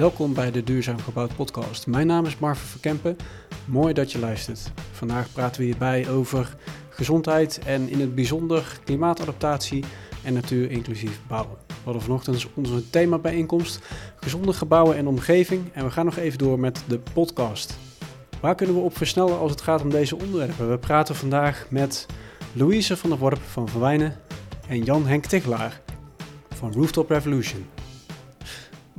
Welkom bij de Duurzaam Gebouwd podcast. Mijn naam is Marvin Verkempen. Mooi dat je luistert. Vandaag praten we hierbij over gezondheid en in het bijzonder klimaatadaptatie en natuurinclusief bouwen. We hadden vanochtend onze themabijeenkomst gezonde gebouwen en omgeving en we gaan nog even door met de podcast. Waar kunnen we op versnellen als het gaat om deze onderwerpen? We praten vandaag met Louise van der Worp van Van Wijnen en Jan Henk Tichelaar van Rooftop Revolution.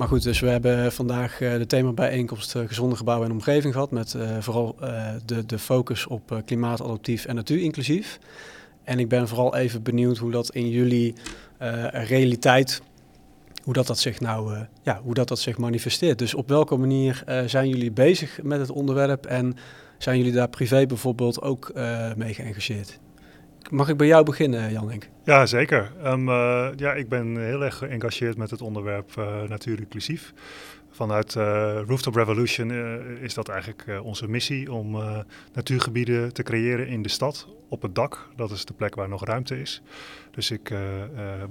Maar goed, dus we hebben vandaag uh, de themabijeenkomst uh, gezonde gebouwen en omgeving gehad. Met uh, vooral de, de focus op klimaatadaptief en natuurinclusief. En ik ben vooral even benieuwd hoe dat in jullie realiteit, hoe dat, dat zich nou, ja, hoe dat, dat zich manifesteert. Dus op welke manier zijn jullie bezig met het onderwerp en zijn jullie daar privé bijvoorbeeld ook mee geëngageerd? Mag ik bij jou beginnen, Jan Henk? Ja, zeker. Um, uh, ja, ik ben heel erg geëngageerd met het onderwerp uh, natuur inclusief. Vanuit uh, Rooftop Revolution is dat eigenlijk onze missie om natuurgebieden te creëren in de stad op het dak. Dat is de plek waar nog ruimte is. Dus ik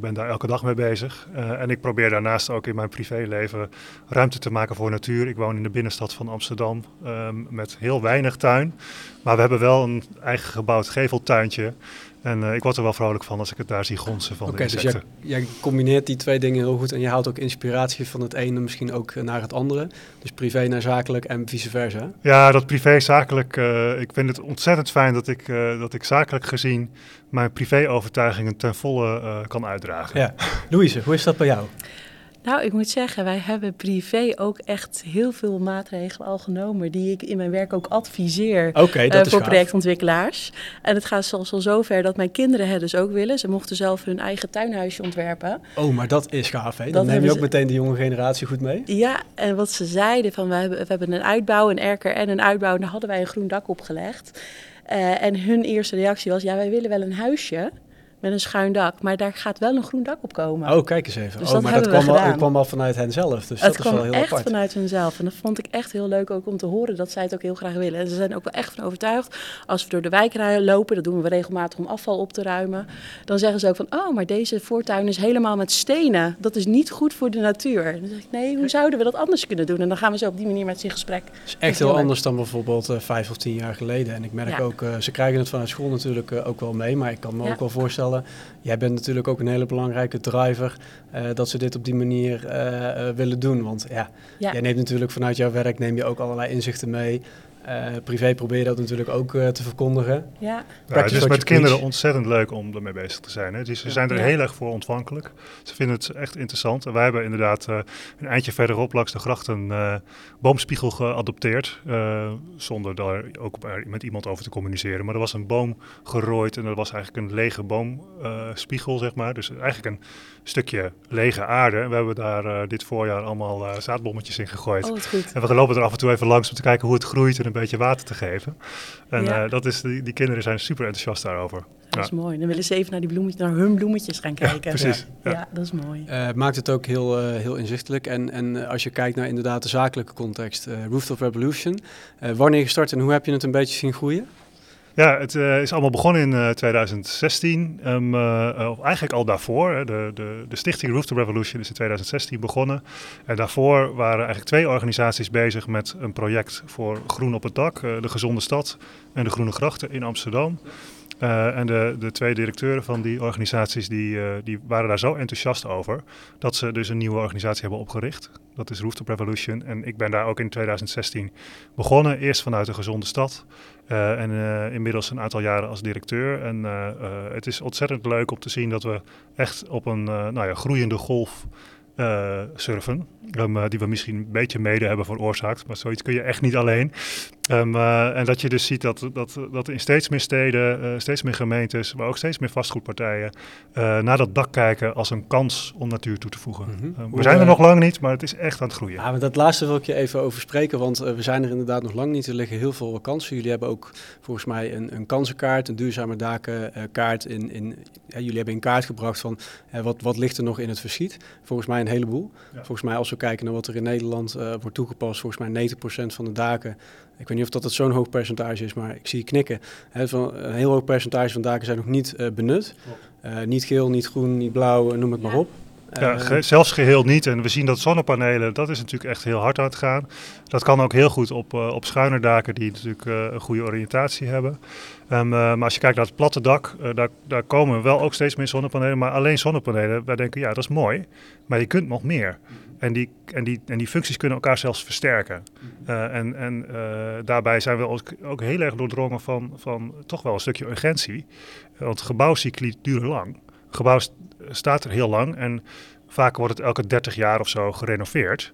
ben daar elke dag mee bezig. en ik probeer daarnaast ook in mijn privéleven ruimte te maken voor natuur. Ik woon in de binnenstad van Amsterdam um, met heel weinig tuin. Maar we hebben wel een eigen gebouwd geveltuintje. En uh, ik word er wel vrolijk van als ik het daar zie gonsen van okay, de insecten. Dus jij, jij, combineert die twee dingen heel goed en je haalt ook inspiratie van het ene misschien ook naar het andere. Dus privé naar zakelijk en vice versa. Ja, dat privé-zakelijk. Uh, ik vind het ontzettend fijn dat ik, uh, dat ik zakelijk gezien mijn privé-overtuigingen ten volle kan uitdragen. Ja. Louise, hoe is dat bij jou? Nou, ik moet zeggen, wij hebben privé ook echt heel veel maatregelen al genomen die ik in mijn werk ook adviseer okay, uh, voor projectontwikkelaars. En het gaat zelfs al zover dat mijn kinderen het dus ook willen. Ze mochten zelf hun eigen tuinhuisje ontwerpen. Oh, maar dat is gaaf, hè? Dan neem je ook ze... meteen de jonge generatie goed mee. Ja, en wat ze zeiden van we hebben, we hebben een uitbouw, een erker en een uitbouw. En daar hadden wij een groen dak opgelegd. Uh, en hun eerste reactie was, ja, wij willen wel een huisje met een schuin dak. Maar daar gaat wel een groen dak op komen. Oh, kijk eens even. Dus oh, dat maar dat kwam, al, kwam al vanuit hen zelf. Dus het dat is wel heel echt apart. vanuit hunzelf. En dat vond ik echt heel leuk ook om te horen dat zij het ook heel graag willen. En ze zijn ook wel echt van overtuigd. Als we door de wijk lopen, dat doen we regelmatig om afval op te ruimen. Dan zeggen ze ook van, oh, maar deze voortuin is helemaal met stenen. Dat is niet goed voor de natuur. En dan zeg ik, nee, hoe zouden we dat anders kunnen doen? En dan gaan we zo op die manier met ze in gesprek. Het is echt heel, anders dan bijvoorbeeld uh, vijf of tien jaar geleden. En ik merk ja. ook, uh, ze krijgen het vanuit school natuurlijk uh, ook wel mee. Maar ik kan me ja. ook wel voorstellen, jij bent natuurlijk ook een hele belangrijke driver uh, dat ze dit op die manier uh, uh, willen doen. Want ja, ja, jij neemt natuurlijk vanuit jouw werk neem je ook allerlei inzichten mee. Uh, privé probeer je dat natuurlijk ook uh, te verkondigen. Ja. ja het is met kinderen preach. ontzettend leuk om ermee bezig te zijn. Hè. Dus ze zijn er ja. heel erg voor ontvankelijk. Ze vinden het echt interessant. En wij hebben inderdaad uh, een eindje verderop langs de gracht een boomspiegel geadopteerd. zonder daar ook met iemand over te communiceren. Maar er was een boom gerooid en dat was eigenlijk een lege boomspiegel, zeg maar. Dus eigenlijk een stukje lege aarde. En we hebben daar dit voorjaar allemaal zaadbommetjes in gegooid. Oh, en we lopen er af en toe even langs om te kijken hoe het groeit en een beetje water te geven. En ja. uh, dat is, die, die, kinderen zijn super enthousiast daarover. Dat ja. is mooi. Dan willen ze even naar, die bloemetjes, naar hun bloemetjes gaan kijken. Ja, precies. Ja, ja. dat is mooi. Uh, maakt het ook heel, uh, heel inzichtelijk. En, en als je kijkt naar inderdaad de zakelijke context, Rooftop Revolution. wanneer gestart en hoe heb je het een beetje zien groeien? Ja, het uh, is allemaal begonnen in uh, 2016. Um, uh, eigenlijk al daarvoor. De, de, de stichting Rooftop Revolution is in 2016 begonnen. En daarvoor waren eigenlijk twee organisaties bezig met een project voor Groen op het Dak. de Gezonde Stad en de Groene Grachten in Amsterdam. Uh, en de, de, twee directeuren van die organisaties die, uh, die waren daar zo enthousiast over dat ze dus een nieuwe organisatie hebben opgericht. Dat is Rooftop Revolution. En ik ben daar ook in 2016 begonnen. Eerst vanuit een gezonde stad. Uh, en inmiddels een aantal jaren als directeur. En het is ontzettend leuk om te zien dat we echt op een nou ja, groeiende golf uh, surfen. Um, uh, die we misschien een beetje mede hebben veroorzaakt. Maar zoiets kun je echt niet alleen. Um, uh, en dat je dus ziet dat, dat, dat in steeds meer steden, steeds meer gemeentes, maar ook steeds meer vastgoedpartijen naar dat dak kijken als een kans om natuur toe te voegen. Mm -hmm. um, we zijn er nog lang niet, maar het is echt aan het groeien. Ja, maar dat laatste wil ik je even over spreken, want we zijn er inderdaad nog lang niet. Er liggen heel veel kansen. Jullie hebben ook volgens mij een, een kansenkaart, een duurzame dakenkaart. In, in, jullie hebben in kaart gebracht van wat, wat ligt er nog in het verschiet. Volgens mij een heleboel. Ja. Volgens mij, als we kijken naar wat er in Nederland uh, wordt toegepast, volgens mij 90% van de daken. Ik weet niet of dat het zo'n hoog percentage is, maar ik zie je knikken. He, van, een heel hoog percentage van daken zijn nog niet uh, benut. Uh, niet geel, niet groen, niet blauw, noem het ja. maar op. Ja, ge zelfs geheel niet. En we zien dat zonnepanelen, dat is natuurlijk echt heel hard aan het gaan. Dat kan ook heel goed op, op schuine daken die natuurlijk een goede oriëntatie hebben. Um, maar als je kijkt naar het platte dak, daar, daar komen wel ook steeds meer zonnepanelen. Maar alleen zonnepanelen, wij denken ja, dat is mooi. Maar je kunt nog meer. En die, en, die, en die functies kunnen elkaar zelfs versterken. Uh, en en uh, daarbij zijn we ook, ook, heel erg doordrongen van, van toch wel een stukje urgentie. Want gebouwcycli duren lang. Gebouw staat er heel lang en vaak wordt het elke 30 jaar of zo gerenoveerd.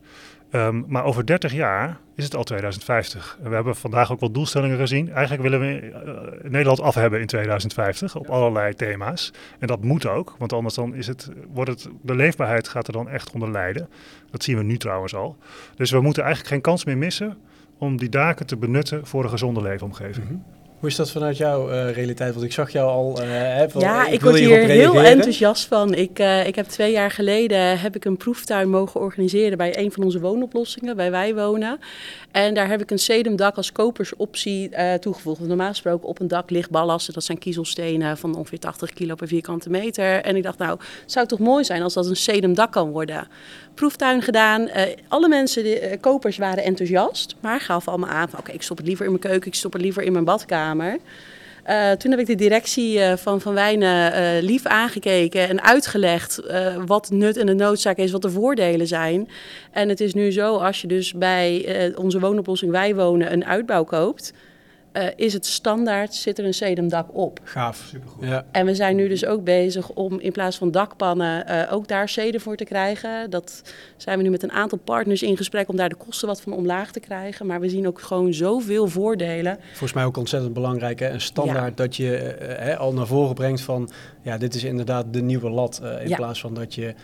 Um, maar over 30 jaar is het al 2050. En we hebben vandaag ook wel doelstellingen gezien. Eigenlijk willen we uh, Nederland af hebben in 2050 op allerlei thema's. En dat moet ook, want anders dan is het, wordt het, de leefbaarheid gaat er dan echt onder lijden. Dat zien we nu trouwens al. Dus we moeten eigenlijk geen kans meer missen om die daken te benutten voor een gezonde leefomgeving. Mm -hmm. Hoe is dat vanuit jouw uh, realiteit? Want ik zag jou al. Uh, van, ja, ik, ik word hier heel enthousiast van. Ik, uh, ik heb twee jaar geleden heb ik een proeftuin mogen organiseren bij een van onze woonoplossingen, bij Wij Wonen. En daar heb ik een sedumdak als kopersoptie toegevoegd. Want normaal gesproken op een dak ligt ballasten. Dat zijn kiezelstenen van ongeveer 80 kilo per vierkante meter. En ik dacht, nou, het zou toch mooi zijn als dat een sedumdak kan worden. Proeftuin gedaan. alle mensen, die, kopers waren enthousiast. Maar gaven allemaal aan oké, ik stop het liever in mijn keuken. Ik stop het liever in mijn badkamer. Uh, toen heb ik de directie van Van Wijnen lief aangekeken en uitgelegd wat nut en de noodzaak is, wat de voordelen zijn. En het is nu zo, als je dus bij onze woonoplossing Wij Wonen een uitbouw koopt, uh, is het standaard, zit er een sedumdak op. Gaaf, supergoed. Ja. En we zijn nu dus ook bezig om in plaats van dakpannen uh, ook daar sedum voor te krijgen. Dat zijn we nu met een aantal partners in gesprek om daar de kosten wat van omlaag te krijgen. Maar we zien ook gewoon zoveel voordelen. Volgens mij ook ontzettend belangrijk. Hè? Een standaard ja. dat je uh, hè, al naar voren brengt van... ja, dit is inderdaad de nieuwe lat. in Ja. plaats van dat je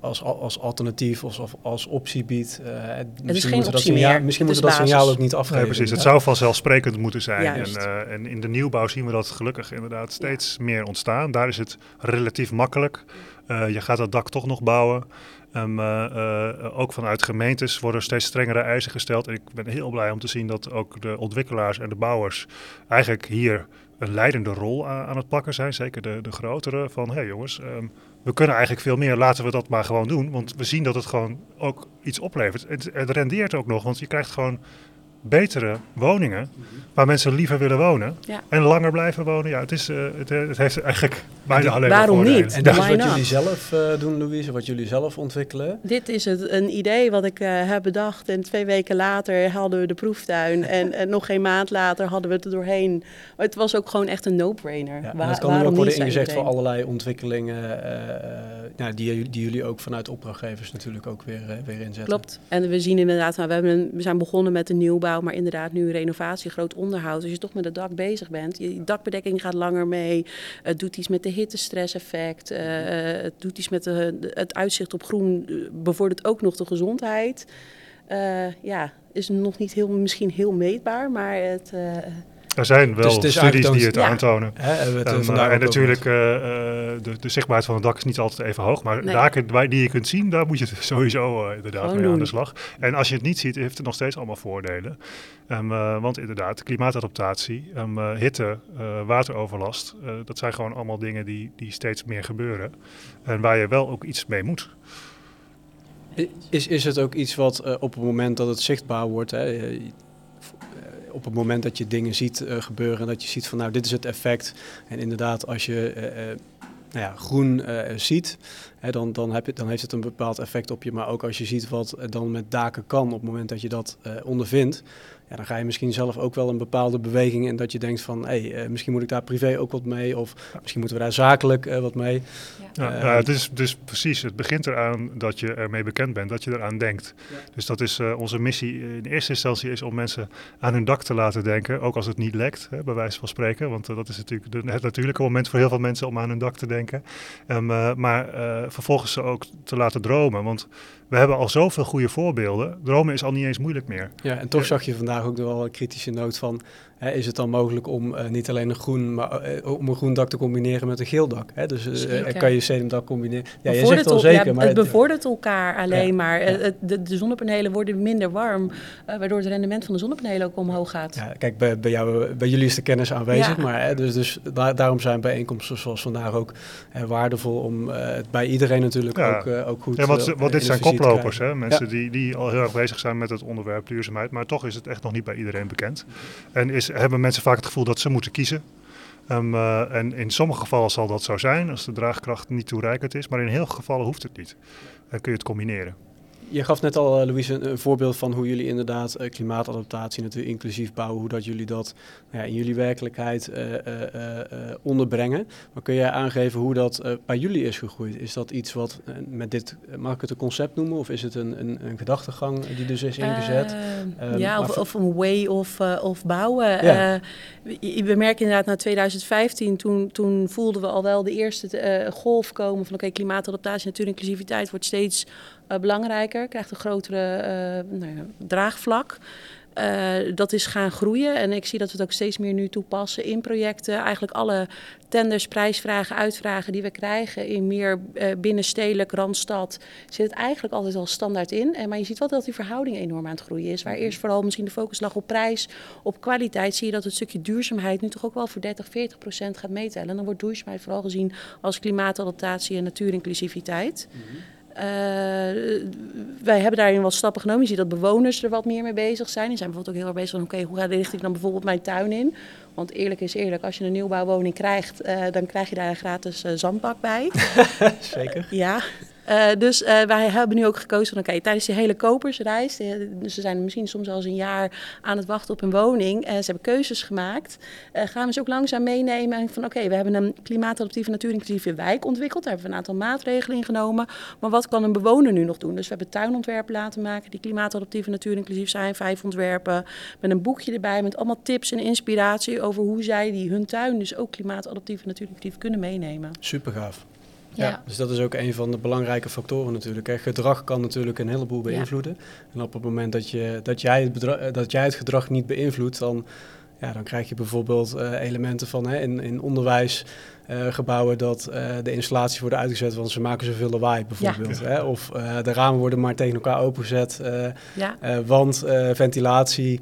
als, als alternatief of als, als optie biedt. Uh, geen moeten dat optie signaal, meer. misschien Het moeten dat signaal ook niet afgeven. Nee, precies. Het Ja. zou vanzelfsprekend moeten zijn. En, eh, en in de nieuwbouw zien we dat gelukkig inderdaad steeds meer ontstaan. Daar is het relatief makkelijk. Eh, je gaat dat dak toch nog bouwen. Um, uh, uh, ook vanuit gemeentes worden steeds strengere eisen gesteld. En ik ben heel blij om te zien dat ook de ontwikkelaars en de bouwers eigenlijk hier een leidende rol aan, het pakken zijn. Zeker de, de grotere. Van hé hey jongens, um, we kunnen eigenlijk veel meer. Laten we dat maar gewoon doen. Want we zien dat het gewoon ook iets oplevert. Het, het rendeert ook nog, want je krijgt gewoon betere woningen waar mensen liever willen wonen Ja. en langer blijven wonen. Ja, het, is, uh, het, het heeft eigenlijk bijna alleen waarom maar voordelen. niet? En dat is wat jullie zelf uh, doen, Louise, wat jullie zelf ontwikkelen. Dit is het, een idee wat ik uh, heb bedacht. En twee weken later hadden we de proeftuin. en, en nog geen maand later hadden we het er doorheen. Maar het was ook gewoon echt een no-brainer. Ja, Wa- dat kan nu waarom ook worden ingezet voor allerlei ontwikkelingen uh, nou, die, die jullie ook vanuit opdrachtgevers natuurlijk ook weer, uh, weer inzetten. Klopt. En we zien inderdaad, nou, we, hebben een, we zijn begonnen met de nieuwbouw, maar inderdaad nu renovatie, groot onderhoud. Als je toch met het dak bezig bent, je dakbedekking gaat langer mee. Het doet iets met de hittestresseffect. Uh, het doet iets met het uitzicht op groen. Uh, bevordert ook nog de gezondheid. Ja, is nog niet heel, misschien heel meetbaar, maar het... Er zijn wel Dus het is studies die het Ja. aantonen. Het, En, eh, natuurlijk, eh, eh, de, de zichtbaarheid van het dak is niet altijd even hoog. Maar Nee. daken die je kunt zien, daar moet je sowieso inderdaad Gewoon mee aan de slag. En als je het niet ziet, heeft het nog steeds allemaal voordelen. Ehm, eh, want inderdaad, klimaatadaptatie, ehm, eh, hitte, eh, wateroverlast, eh, dat zijn gewoon allemaal dingen die, die steeds meer gebeuren. En waar je wel ook iets mee moet. Is, is het ook iets wat uh, op het moment dat het zichtbaar wordt, hè, op het moment dat je dingen ziet uh, gebeuren en dat je ziet van nou dit is het effect. En inderdaad als je nou ja, groen ziet, hè, dan, dan, heb je, dan heeft het een bepaald effect op je. Maar ook als je ziet wat dan met daken kan op het moment dat je dat ondervindt. Ja, dan ga je misschien zelf ook wel een bepaalde beweging in dat je denkt van hé, hey, misschien moet ik daar privé ook wat mee of misschien moeten we daar zakelijk wat mee. Ja, uh, ja, het is dus precies, het begint eraan dat je ermee bekend bent, dat je eraan denkt. Ja. Dus dat is uh, onze missie in eerste instantie is om mensen aan hun dak te laten denken, ook als het niet lekt, hè, bij wijze van spreken. Want uh, dat is natuurlijk de, het natuurlijke moment voor heel veel mensen om aan hun dak te denken. Um, maar vervolgens ze ook te laten dromen, want we hebben al zoveel goede voorbeelden. Dromen is al niet eens moeilijk meer. Ja, en toch zag je vandaag ook wel een kritische noot van... Hè, is het dan mogelijk om uh, niet alleen een groen, maar uh, om een groen dak te combineren met een geel dak? Hè? Dus uh, kan je sedumdak combineren? Ja, je zegt wel zeker, ja, maar... Het bevordert elkaar alleen Ja, maar. Het- De, de zonnepanelen worden minder warm, eh, waardoor het rendement van de zonnepanelen ook omhoog gaat. Ja, kijk, bij, bij, jou, bij jullie is de kennis aanwezig, Ja. maar hè, dus, dus daar, daarom zijn bijeenkomsten zoals vandaag ook hè, waardevol om eh, het bij iedereen iedereen natuurlijk ook, ook goed. Ja, wat, wat dit zijn koplopers, hè? mensen die, die al heel erg bezig zijn met het onderwerp duurzaamheid, maar toch is het echt nog niet bij iedereen bekend. En is, hebben mensen vaak het gevoel dat ze moeten kiezen. Um, uh, en in sommige gevallen zal dat zo zijn, als de draagkracht niet toereikend is, maar in heel veel gevallen hoeft het niet. Dan kun je het combineren. Je gaf net al, uh, Louise, een, voorbeeld van hoe jullie inderdaad uh, klimaatadaptatie natuurlijk inclusief bouwen, hoe dat jullie dat nou ja, in jullie werkelijkheid uh, onderbrengen. Maar kun jij aangeven hoe dat bij jullie is gegroeid? Is dat iets wat met dit, mag ik het een concept noemen, of is het een, een, een gedachtegang die dus is ingezet? Um, ja, of, of, een way of, of bouwen. Ja. we merken inderdaad na 2015, toen, toen voelden we al wel de eerste golf komen van oké, okay, klimaatadaptatie, natuurinclusiviteit wordt steeds belangrijker, krijgt een grotere uh, nou ja, draagvlak. Uh, dat is gaan groeien en ik zie dat we het ook steeds meer nu toepassen in projecten. Eigenlijk alle tenders, prijsvragen, uitvragen die we krijgen in meer uh, binnenstedelijk, randstad, zit het eigenlijk altijd al standaard in. En, maar je ziet wel dat die verhouding enorm aan het groeien is. Waar eerst vooral misschien de focus lag op prijs, op kwaliteit, zie je dat het stukje duurzaamheid nu toch ook wel voor 30, 40 procent gaat meetellen. En dan wordt duurzaamheid vooral gezien als klimaatadaptatie en natuurinclusiviteit. Mm -hmm. Uh, wij hebben daarin wat stappen genomen. Je ziet dat bewoners er wat meer mee bezig zijn. Die zijn bijvoorbeeld ook heel erg bezig van... oké, okay, hoe richt ik dan bijvoorbeeld mijn tuin in? Want eerlijk is eerlijk, als je een nieuwbouwwoning krijgt... Uh, dan krijg je daar een gratis uh, zandbak bij. Zeker. ja, uh, dus uh, wij hebben nu ook gekozen van oké, tijdens die hele kopersreis, dus ze zijn misschien soms al eens een jaar aan het wachten op een woning en ze hebben keuzes gemaakt, gaan we ze ook langzaam meenemen van oké, we hebben een klimaatadaptieve natuurinclusieve wijk ontwikkeld, daar hebben we een aantal maatregelen in genomen, maar wat kan een bewoner nu nog doen? Dus we hebben tuinontwerpen laten maken die klimaatadaptieve natuurinclusief zijn, vijf ontwerpen, met een boekje erbij met allemaal tips en inspiratie over hoe zij die hun tuin dus ook klimaatadaptief en natuurinclusief kunnen meenemen. Super gaaf. Ja. dus dat is ook een van de belangrijke factoren natuurlijk. Hè. Gedrag kan natuurlijk een heleboel beïnvloeden. Ja. En op het moment dat, je, dat, jij het bedrag, dat jij het gedrag niet beïnvloedt, dan, ja, dan krijg je bijvoorbeeld uh, elementen van hè, in, in onderwijsgebouwen uh, dat uh, de installaties worden uitgezet, want ze maken zoveel lawaai bijvoorbeeld. Ja. Hè? Of de ramen worden maar tegen elkaar opengezet, ja. want ventilatie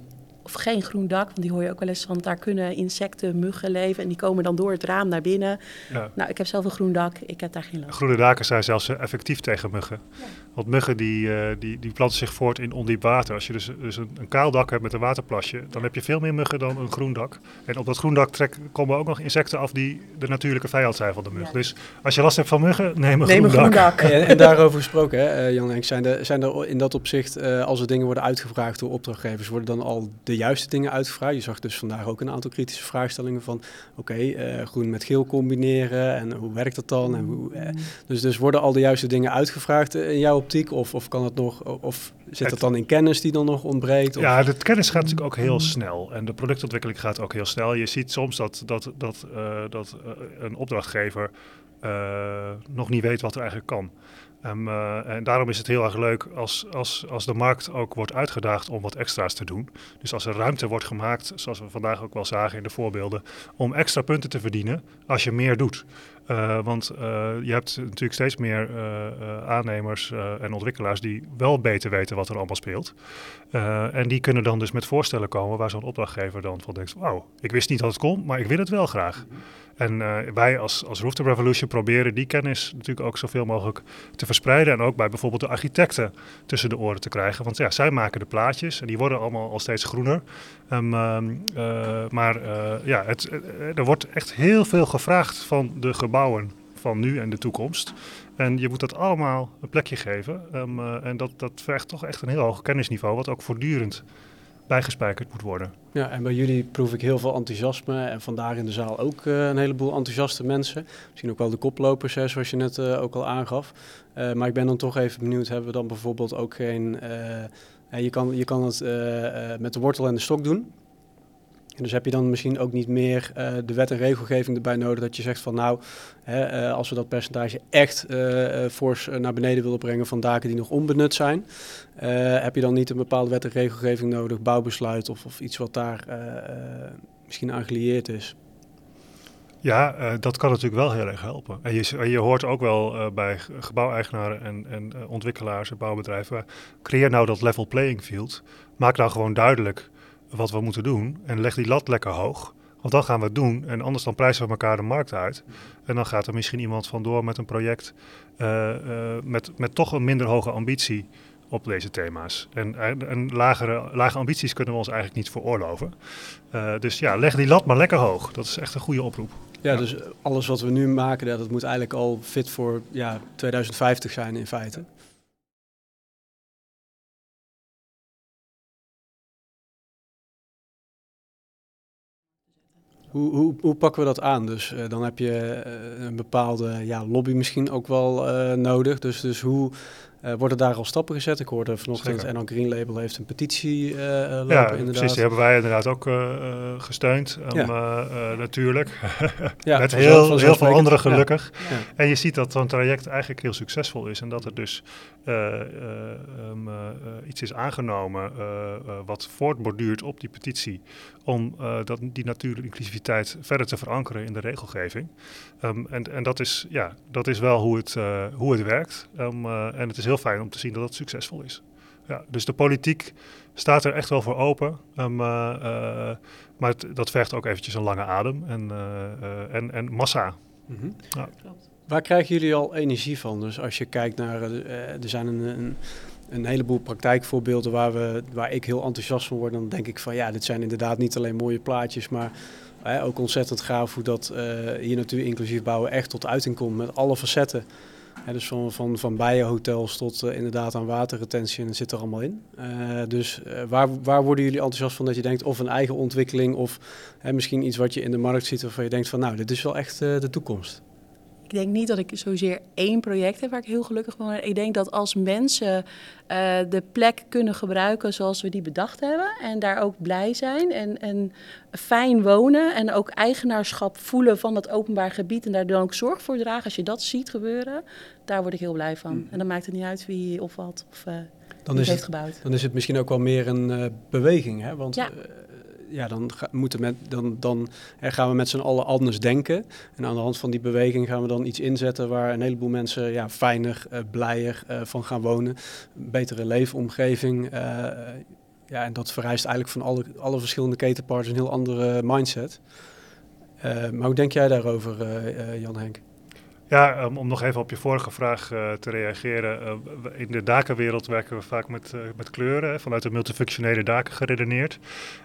of geen groen dak, want die hoor je ook wel eens van daar kunnen insecten, muggen leven en die komen dan door het raam naar binnen. Ja. Nou, ik heb zelf een groen dak, ik heb daar geen last Groene daken zijn zelfs effectief tegen muggen. Ja. Want muggen die, uh, die, die planten zich voort in ondiep water. Als je dus, dus een, een, kaal dak hebt met een waterplasje, dan heb je veel meer muggen dan een groen dak. En op dat groen dak trek, komen ook nog insecten af die de natuurlijke vijand zijn van de mug. Ja. Dus als je last hebt van muggen, neem een neem groen, een groen dak. dak. en, en, daarover gesproken, hè, uh, Jan Henk, zijn er, zijn er in dat opzicht, uh, als er dingen worden uitgevraagd door opdrachtgevers, worden dan al de juiste dingen uitgevraagd? Je zag dus vandaag ook een aantal kritische vraagstellingen van oké, okay, uh, groen met geel combineren en hoe werkt dat dan? En hoe, uh, dus, dus worden al de juiste dingen uitgevraagd in jouw optiek? Of, of kan het nog, of zit het, dat dan in kennis die dan nog ontbreekt? Of? Ja, de kennis gaat natuurlijk ook heel snel en de productontwikkeling gaat ook heel snel. Je ziet soms dat, dat, dat, uh, dat een opdrachtgever nog niet weet wat er eigenlijk kan. Um, uh, en daarom is het heel erg leuk als, als, als de markt ook wordt uitgedaagd om wat extra's te doen. Dus als er ruimte wordt gemaakt, zoals we vandaag ook wel zagen in de voorbeelden, om extra punten te verdienen als je meer doet. Uh, want uh, je hebt natuurlijk steeds meer aannemers en ontwikkelaars die wel beter weten wat er allemaal speelt. en die kunnen dan dus met voorstellen komen waar zo'n opdrachtgever dan van denkt, wauw, ik wist niet dat het kon, maar ik wil het wel graag. En uh, wij als, als Rooftop Revolution proberen die kennis natuurlijk ook zoveel mogelijk te verspreiden. En ook bij bijvoorbeeld de architecten tussen de oren te krijgen. Want ja, zij maken de plaatjes en die worden allemaal al steeds groener. Um, uh, maar uh, ja, het, er wordt echt heel veel gevraagd van de gebouwen van nu en de toekomst. En je moet dat allemaal een plekje geven. Um, en dat, dat vergt toch echt een heel hoog kennisniveau, wat ook voortdurend bijgespijkerd moet worden. Ja, en bij jullie proef ik heel veel enthousiasme en vandaag in de zaal ook uh, een heleboel enthousiaste mensen. Misschien ook wel de koplopers, zoals je net uh, ook al aangaf. Uh, maar ik ben dan toch even benieuwd, hebben we dan bijvoorbeeld ook geen... je, kan, je kan het met de wortel en de stok doen. Dus heb je dan misschien ook niet meer uh, de wet en regelgeving erbij nodig dat je zegt van nou, hè, uh, als we dat percentage echt uh, fors naar beneden willen brengen van daken die nog onbenut zijn, heb je dan niet een bepaalde wet en regelgeving nodig, bouwbesluit of, of iets wat daar misschien aan gelieerd is? Ja, dat kan natuurlijk wel heel erg helpen. En je, je hoort ook wel bij gebouweigenaren en, en ontwikkelaars en bouwbedrijven, creëer nou dat level playing field. Maak nou gewoon duidelijk wat we moeten doen en leg die lat lekker hoog. Want dan gaan we het doen en anders dan prijzen we elkaar de markt uit. En dan gaat er misschien iemand vandoor met een project uh, uh, met, met toch een minder hoge ambitie op deze thema's. En, en lagere, lage ambities kunnen we ons eigenlijk niet veroorloven. Uh, dus ja, leg die lat maar lekker hoog. Dat is echt een goede oproep. Ja, dus alles wat we nu maken, dat moet eigenlijk al fit voor ja, 2050 zijn in feite. Hoe, hoe, pakken we dat aan? Dus uh, dan heb je uh, een bepaalde ja, lobby misschien ook wel uh, nodig. Dus, dus hoe uh, worden daar al stappen gezet? Ik hoorde vanochtend dat NL Green Label heeft een petitie uh, lopen ja, inderdaad. precies. Die hebben wij inderdaad ook uh, gesteund, um, ja. natuurlijk. ja, Met heel, heel veel anderen gelukkig. Ja. En je ziet dat zo'n traject eigenlijk heel succesvol is. En dat er dus um, iets is aangenomen wat voortborduurt op die petitie. Om dat, die natuurlijke inclusiviteit verder te verankeren in de regelgeving. Um, en, en dat, is, ja, dat is wel hoe het, hoe het werkt. en het is heel fijn om te zien dat het succesvol is. Ja, dus de politiek staat er echt wel voor open. Um, uh, uh, maar het, dat vergt ook eventjes een lange adem en, uh, en, en massa. Mm -hmm. ja. Waar krijgen jullie al energie van? Dus als je kijkt naar, er zijn een, een, een, heleboel praktijkvoorbeelden waar, we, waar ik heel enthousiast van word. Dan denk ik van ja, dit zijn inderdaad niet alleen mooie plaatjes, maar ook ontzettend gaaf hoe dat hier natuurlijk inclusief bouwen echt tot uiting komt met alle facetten. Dus van, van, van bijenhotels tot uh, inderdaad aan waterretentie, en zit er allemaal in. Uh, dus uh, waar, waar worden jullie enthousiast van dat je denkt of een eigen ontwikkeling of misschien iets wat je in de markt ziet waarvan je denkt van nou, dit is wel echt de toekomst? Ik denk niet dat ik zozeer één project heb waar ik heel gelukkig van ben. Ik denk dat als mensen uh, de plek kunnen gebruiken zoals we die bedacht hebben en daar ook blij zijn en, en fijn wonen en ook eigenaarschap voelen van dat openbaar gebied en daar dan ook zorg voor dragen, als je dat ziet gebeuren, daar word ik heel blij van. Mm. En dan maakt het niet uit wie of wat of uh, dan is heeft het, gebouwd. Dan is het misschien ook wel meer een uh, beweging, hè? Want ja ja, dan, moeten met, dan, dan gaan we met z'n allen anders denken. En aan de hand van die beweging gaan we dan iets inzetten waar een heleboel mensen ja, fijner, uh, blijer uh, van gaan wonen. Betere leefomgeving. Uh, ja, en dat vereist eigenlijk van alle, alle verschillende ketenpartners een heel andere mindset. maar hoe denk jij daarover, Jan Henk? Ja, um, om nog even op je vorige vraag uh, te reageren. Uh, in de dakenwereld werken we vaak met, uh, met kleuren, vanuit de multifunctionele daken geredeneerd.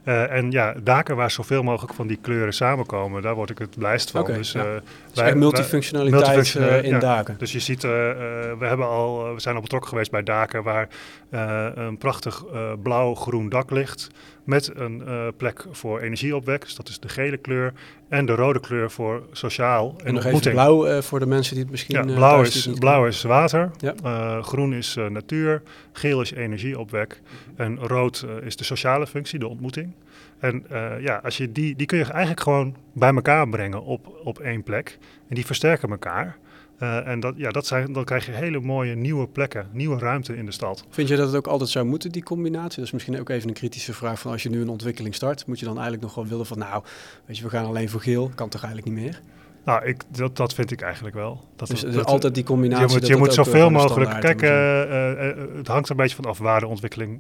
en ja, daken waar zoveel mogelijk van die kleuren samenkomen, daar word ik het blijst van. Okay, dus, ja. dus wij, multifunctionaliteit in ja. daken. Dus je ziet, we, hebben al, we zijn al betrokken geweest bij daken waar een prachtig blauw-groen dak ligt met een uh, plek voor energieopwek, dus dat is de gele kleur, en de rode kleur voor sociaal en, en nog even blauw voor de mensen die het misschien... Ja, blauw, is, blauw is water, ja. groen is natuur, geel is energieopwek en rood is de sociale functie, de ontmoeting. En ja, als je die, die kun je eigenlijk gewoon bij elkaar brengen op, op één plek en die versterken elkaar. Uh, en dat, ja, dat zijn, dan krijg je hele mooie nieuwe plekken, nieuwe ruimte in de stad. Vind je dat het ook altijd zou moeten, die combinatie? Dat is misschien ook even een kritische vraag van als je nu een ontwikkeling start, moet je dan eigenlijk nog wel willen van nou, weet je, we gaan alleen voor geel, kan toch eigenlijk niet meer? Nou, ik, dat, dat vind ik eigenlijk wel. Dat, dus dat, altijd die combinatie. Je moet, je moet zoveel mogelijk. Kijk, uh, uh, het hangt een beetje van af waar de ontwikkeling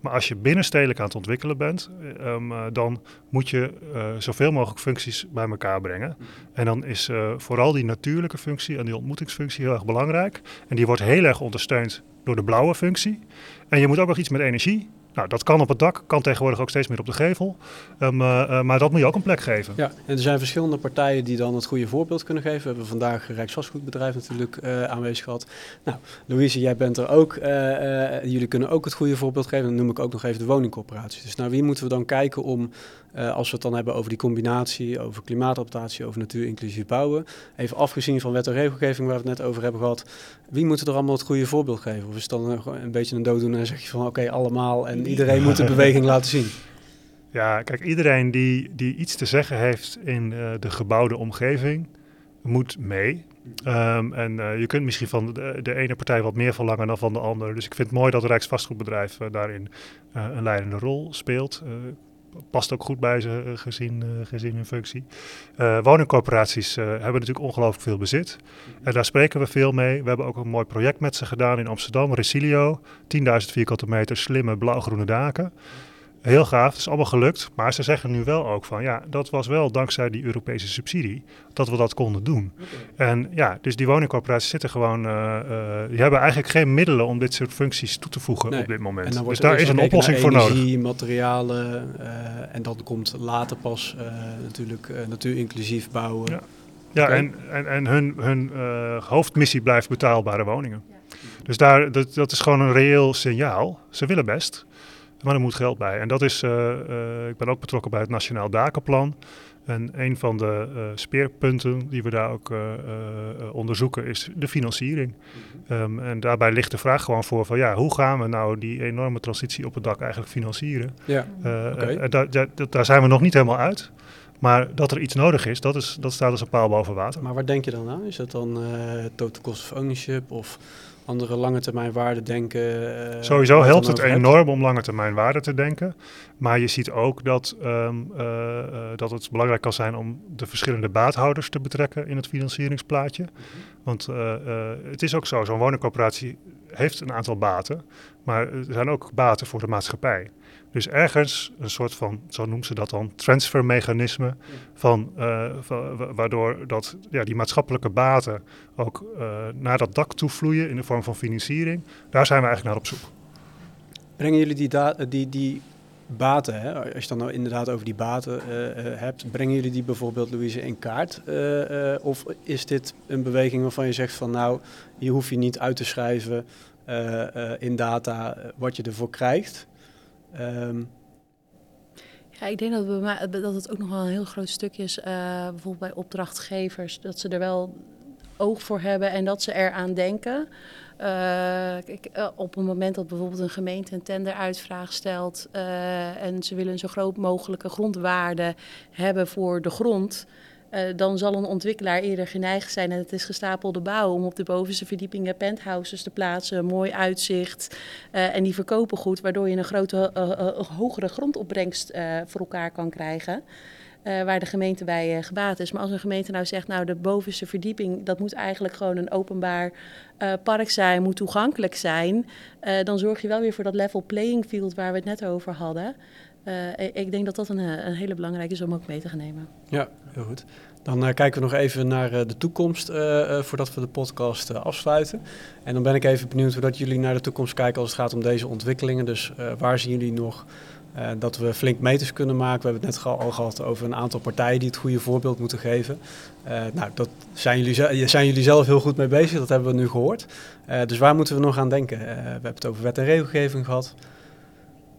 Maar als je binnenstedelijk aan het ontwikkelen bent, um, uh, dan moet je uh, zoveel mogelijk functies bij elkaar brengen. En dan is vooral die natuurlijke functie en die ontmoetingsfunctie heel erg belangrijk. En die wordt heel erg ondersteund door de blauwe functie. En je moet ook nog iets met energie. Nou, dat kan op het dak, kan tegenwoordig ook steeds meer op de gevel. Um, uh, uh, maar dat moet je ook een plek geven. Ja, en er zijn verschillende partijen die dan het goede voorbeeld kunnen geven. We hebben vandaag Rijksvastgoedbedrijf natuurlijk uh, aanwezig gehad. Nou, Louise, jij bent er ook. jullie kunnen ook het goede voorbeeld geven. Dan noem ik ook nog even de woningcorporaties. Dus naar wie moeten we dan kijken om, als we het dan hebben over die combinatie, over klimaatadaptatie, over natuur-inclusief bouwen. Even afgezien van wet en regelgeving waar we het net over hebben gehad. Wie moet er allemaal het goede voorbeeld geven? Of is het dan een beetje een dooddoener en zeg je van oké, allemaal en iedereen moet de beweging laten zien. Ja, kijk, iedereen die, die iets te zeggen heeft in uh, de gebouwde omgeving, moet mee. Um, en uh, je kunt misschien van de, de, ene partij wat meer verlangen dan van de andere. Dus ik vind het mooi dat het Rijksvastgoedbedrijf uh, daarin een leidende rol speelt past ook goed bij ze gezien, uh, gezien hun functie. Uh, woningcorporaties hebben natuurlijk ongelooflijk veel bezit. En daar spreken we veel mee. We hebben ook een mooi project met ze gedaan in Amsterdam, Resilio. 10.000 vierkante meter slimme blauw-groene daken. Heel gaaf, het is allemaal gelukt. Maar ze zeggen nu wel ook van ja, dat was wel dankzij die Europese subsidie dat we dat konden doen. En ja, dus die woningcorporaties zitten gewoon, uh, uh, die hebben eigenlijk geen middelen om dit soort functies toe te voegen Nee. op dit moment. Dus daar is een oplossing voor nodig. energie, materialen eh, en dan komt later pas eh, natuurlijk eh, natuurinclusief bouwen. Ja. Ja, en, en, en hun, hun eh, hoofdmissie blijft betaalbare woningen. Dus daar, dat, dat is gewoon een reëel signaal. Ze willen best, maar er moet geld bij. En dat is, eh, eh, ik ben ook betrokken bij het Nationaal Dakenplan. En een van de eh, speerpunten die we daar ook onderzoeken is de financiering. Ehm, en daarbij ligt de vraag gewoon voor van ja, hoe gaan we nou die enorme transitie op het dak eigenlijk financieren? Ja. Daar, daar, daar zijn we nog niet helemaal uit. Maar dat er iets nodig is, dat, is, dat staat als een paal boven water. Maar waar denk je dan aan? Is dat dan total cost of ownership of andere lange termijn waarden denken? eh, Sowieso helpt het enorm om lange termijn waarde te denken. Maar je ziet ook dat, ehm, eh, eh, dat het belangrijk kan zijn om de verschillende baathouders te betrekken in het financieringsplaatje. Want het is ook zo, zo'n woningcorporatie heeft een aantal baten, maar er zijn ook baten voor de maatschappij. Dus ergens een soort van, zo noemen ze dat dan, transfermechanisme, van, eh, waardoor dat, ja, die maatschappelijke baten ook eh, naar dat dak toe vloeien in de vorm van financiering. Daar zijn we eigenlijk naar op zoek. Brengen jullie die, die, die baten, hè, als je het dan nou inderdaad over die baten eh, hebt, brengen jullie die bijvoorbeeld, Louise, in kaart? Of is dit een beweging waarvan je zegt van nou, hier hoef je niet uit te schrijven in data wat je ervoor krijgt? Ehm, Ja, ik denk dat, mij, dat het ook nog wel een heel groot stuk is, eh, bijvoorbeeld bij opdrachtgevers, dat ze er wel oog voor hebben en dat ze eraan denken. Eh, eh, op het moment dat bijvoorbeeld een gemeente een tenderuitvraag stelt en ze willen een zo groot mogelijke grondwaarde hebben voor de grond, eh, dan zal een ontwikkelaar eerder geneigd zijn, en het is gestapelde bouw, om op de bovenste verdiepingen penthouses te plaatsen, mooi uitzicht. eh, en die verkopen goed, waardoor je een grote, eh, hogere grondopbrengst voor elkaar kan krijgen. waar de gemeente bij gebaat is. Maar als een gemeente nou zegt, nou de bovenste verdieping, dat moet eigenlijk gewoon een openbaar park zijn, moet toegankelijk zijn. dan zorg je wel weer voor dat level playing field waar we het net over hadden. Eh, ik- denk dat dat een, eh, een hele belangrijke is om ook mee te gaan nemen. Ja, heel goed. Dan eh, kijken we nog even naar de toekomst voordat we de podcast afsluiten. En dan ben ik even benieuwd hoe dat jullie naar de toekomst kijken als het gaat om deze ontwikkelingen. Dus waar zien jullie nog dat we flink meters kunnen maken? We hebben het net al gehad over een aantal partijen die het goede voorbeeld moeten geven. Nou, dat zijn jullie, zijn jullie zelf heel goed mee bezig, dat hebben we nu gehoord. Eh, dus waar moeten we nog aan denken? We hebben het over wet en regelgeving gehad.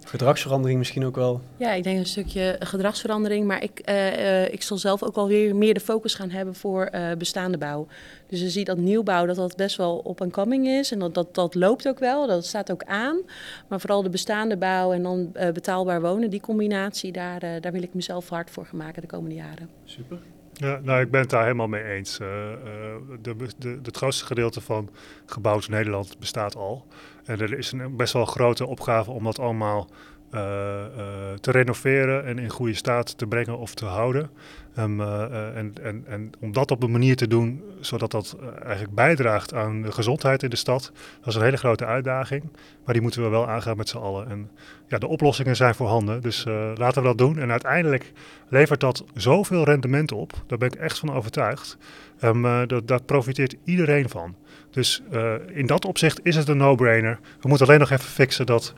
Gedragsverandering misschien ook wel. Ja, ik denk een stukje gedragsverandering, maar ik, eh, eh, ik zal zelf ook wel weer meer de focus gaan hebben voor eh, bestaande bouw. Dus je ziet dat nieuwbouw dat dat best wel op en coming is en dat, dat, dat loopt ook wel, dat staat ook aan. Maar vooral de bestaande bouw en dan eh, betaalbaar wonen, die combinatie, daar, eh, daar wil ik mezelf hard voor gaan maken de komende jaren. Super. Ja, nou, ik ben het daar helemaal mee eens. Eh, eh, de, de, het grootste gedeelte van gebouwd Nederland bestaat al. En er is een best wel grote opgave om dat allemaal eh, eh, te renoveren en in goede staat te brengen of te houden. Ehm, eh, en, en, en om dat op een manier te doen zodat dat eigenlijk bijdraagt aan de gezondheid in de stad, dat is een hele grote uitdaging. Maar die moeten we wel aangaan met z'n allen. En ja, de oplossingen zijn voorhanden, dus laten we dat doen. En uiteindelijk levert dat zoveel rendement op, daar ben ik echt van overtuigd. Eh, dat, daar profiteert iedereen van. Dus in dat opzicht is het een no-brainer. We moeten alleen nog even fixen dat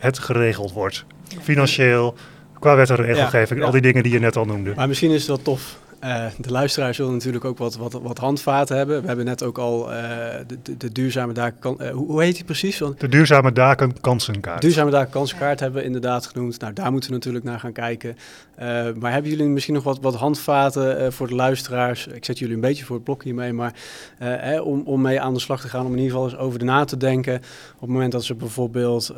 het geregeld wordt. Financieel, qua wet en regelgeving, ja. al die dingen die je net al noemde. Maar misschien is het wel tof. Eh, de luisteraars zullen natuurlijk ook wat, wat, wat handvaten hebben. We hebben net ook al eh, de, de, de duurzame daken... eh, hoe, hoe heet die precies? Want De duurzame daken kansenkaart. duurzame daken kansenkaart hebben we inderdaad genoemd. Nou, daar moeten we natuurlijk naar gaan kijken. Maar hebben jullie misschien nog wat, wat handvaten voor de luisteraars? Ik zet jullie een beetje voor het blok hiermee, maar eh, om, om mee aan de slag te gaan, om in ieder geval eens over de na te denken. Op het moment dat ze bijvoorbeeld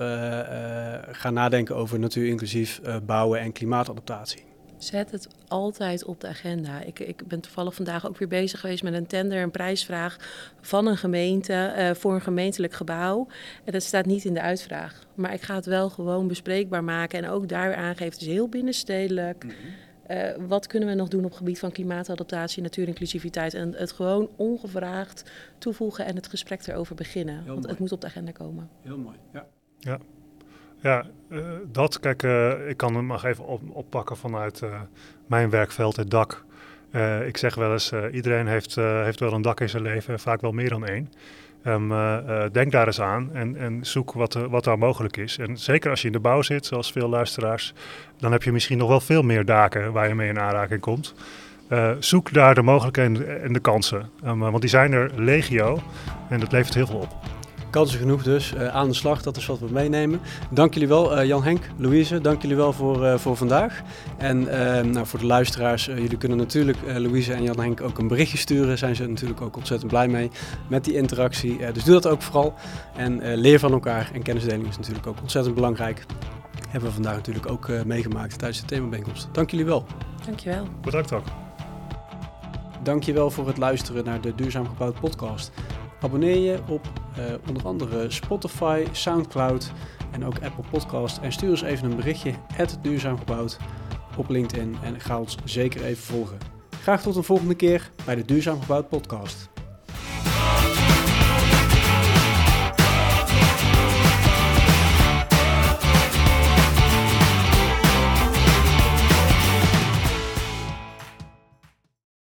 gaan nadenken over natuurinclusief eh, bouwen en klimaatadaptatie. Zet het altijd op de agenda. Ik, ik ben toevallig vandaag ook weer bezig geweest met een tender, een prijsvraag van een gemeente eh, voor een gemeentelijk gebouw. En dat staat niet in de uitvraag. Maar ik ga het wel gewoon bespreekbaar maken en ook daar aangeven. Het is heel binnenstedelijk. Eh, wat kunnen we nog doen op het gebied van klimaatadaptatie, natuurinclusiviteit? En het gewoon ongevraagd toevoegen en het gesprek erover beginnen. Want mooi. het moet op de agenda komen. Heel mooi, ja. Ja, uh, dat, kijk, uh, ik kan hem nog even op, oppakken vanuit uh, mijn werkveld, het dak. ik zeg wel eens, iedereen heeft, heeft wel een dak in zijn leven, vaak wel meer dan één. Um, denk daar eens aan en, en zoek wat, wat daar mogelijk is. En zeker als je in de bouw zit, zoals veel luisteraars, dan heb je misschien nog wel veel meer daken waar je mee in aanraking komt. zoek daar de mogelijkheden en de kansen, um, want die zijn er legio en dat levert heel veel op. Kansen genoeg dus. Uh, aan de slag, dat is wat we meenemen. Dank jullie wel, uh, Jan Henk, Louise. Dank jullie wel voor, uh, voor vandaag. En nou, voor de luisteraars, jullie kunnen natuurlijk Louise en Jan Henk ook een berichtje sturen. Zijn ze natuurlijk ook ontzettend blij mee met die interactie. dus doe dat ook vooral. En leer van elkaar. En kennisdeling is natuurlijk ook ontzettend belangrijk. Hebben we vandaag natuurlijk ook meegemaakt tijdens de themabijeenkomst. Dank jullie wel. Dankjewel. Bedankt ook. Dankjewel voor het luisteren naar de Duurzaam Gebouwd podcast. Abonneer je op uh, onder andere Spotify, Soundcloud en ook Apple Podcast. En stuur ons even een berichtje, duurzaam gebouwd, op LinkedIn. En ga ons zeker even volgen. Graag tot een volgende keer bij de Duurzaam Gebouwd podcast.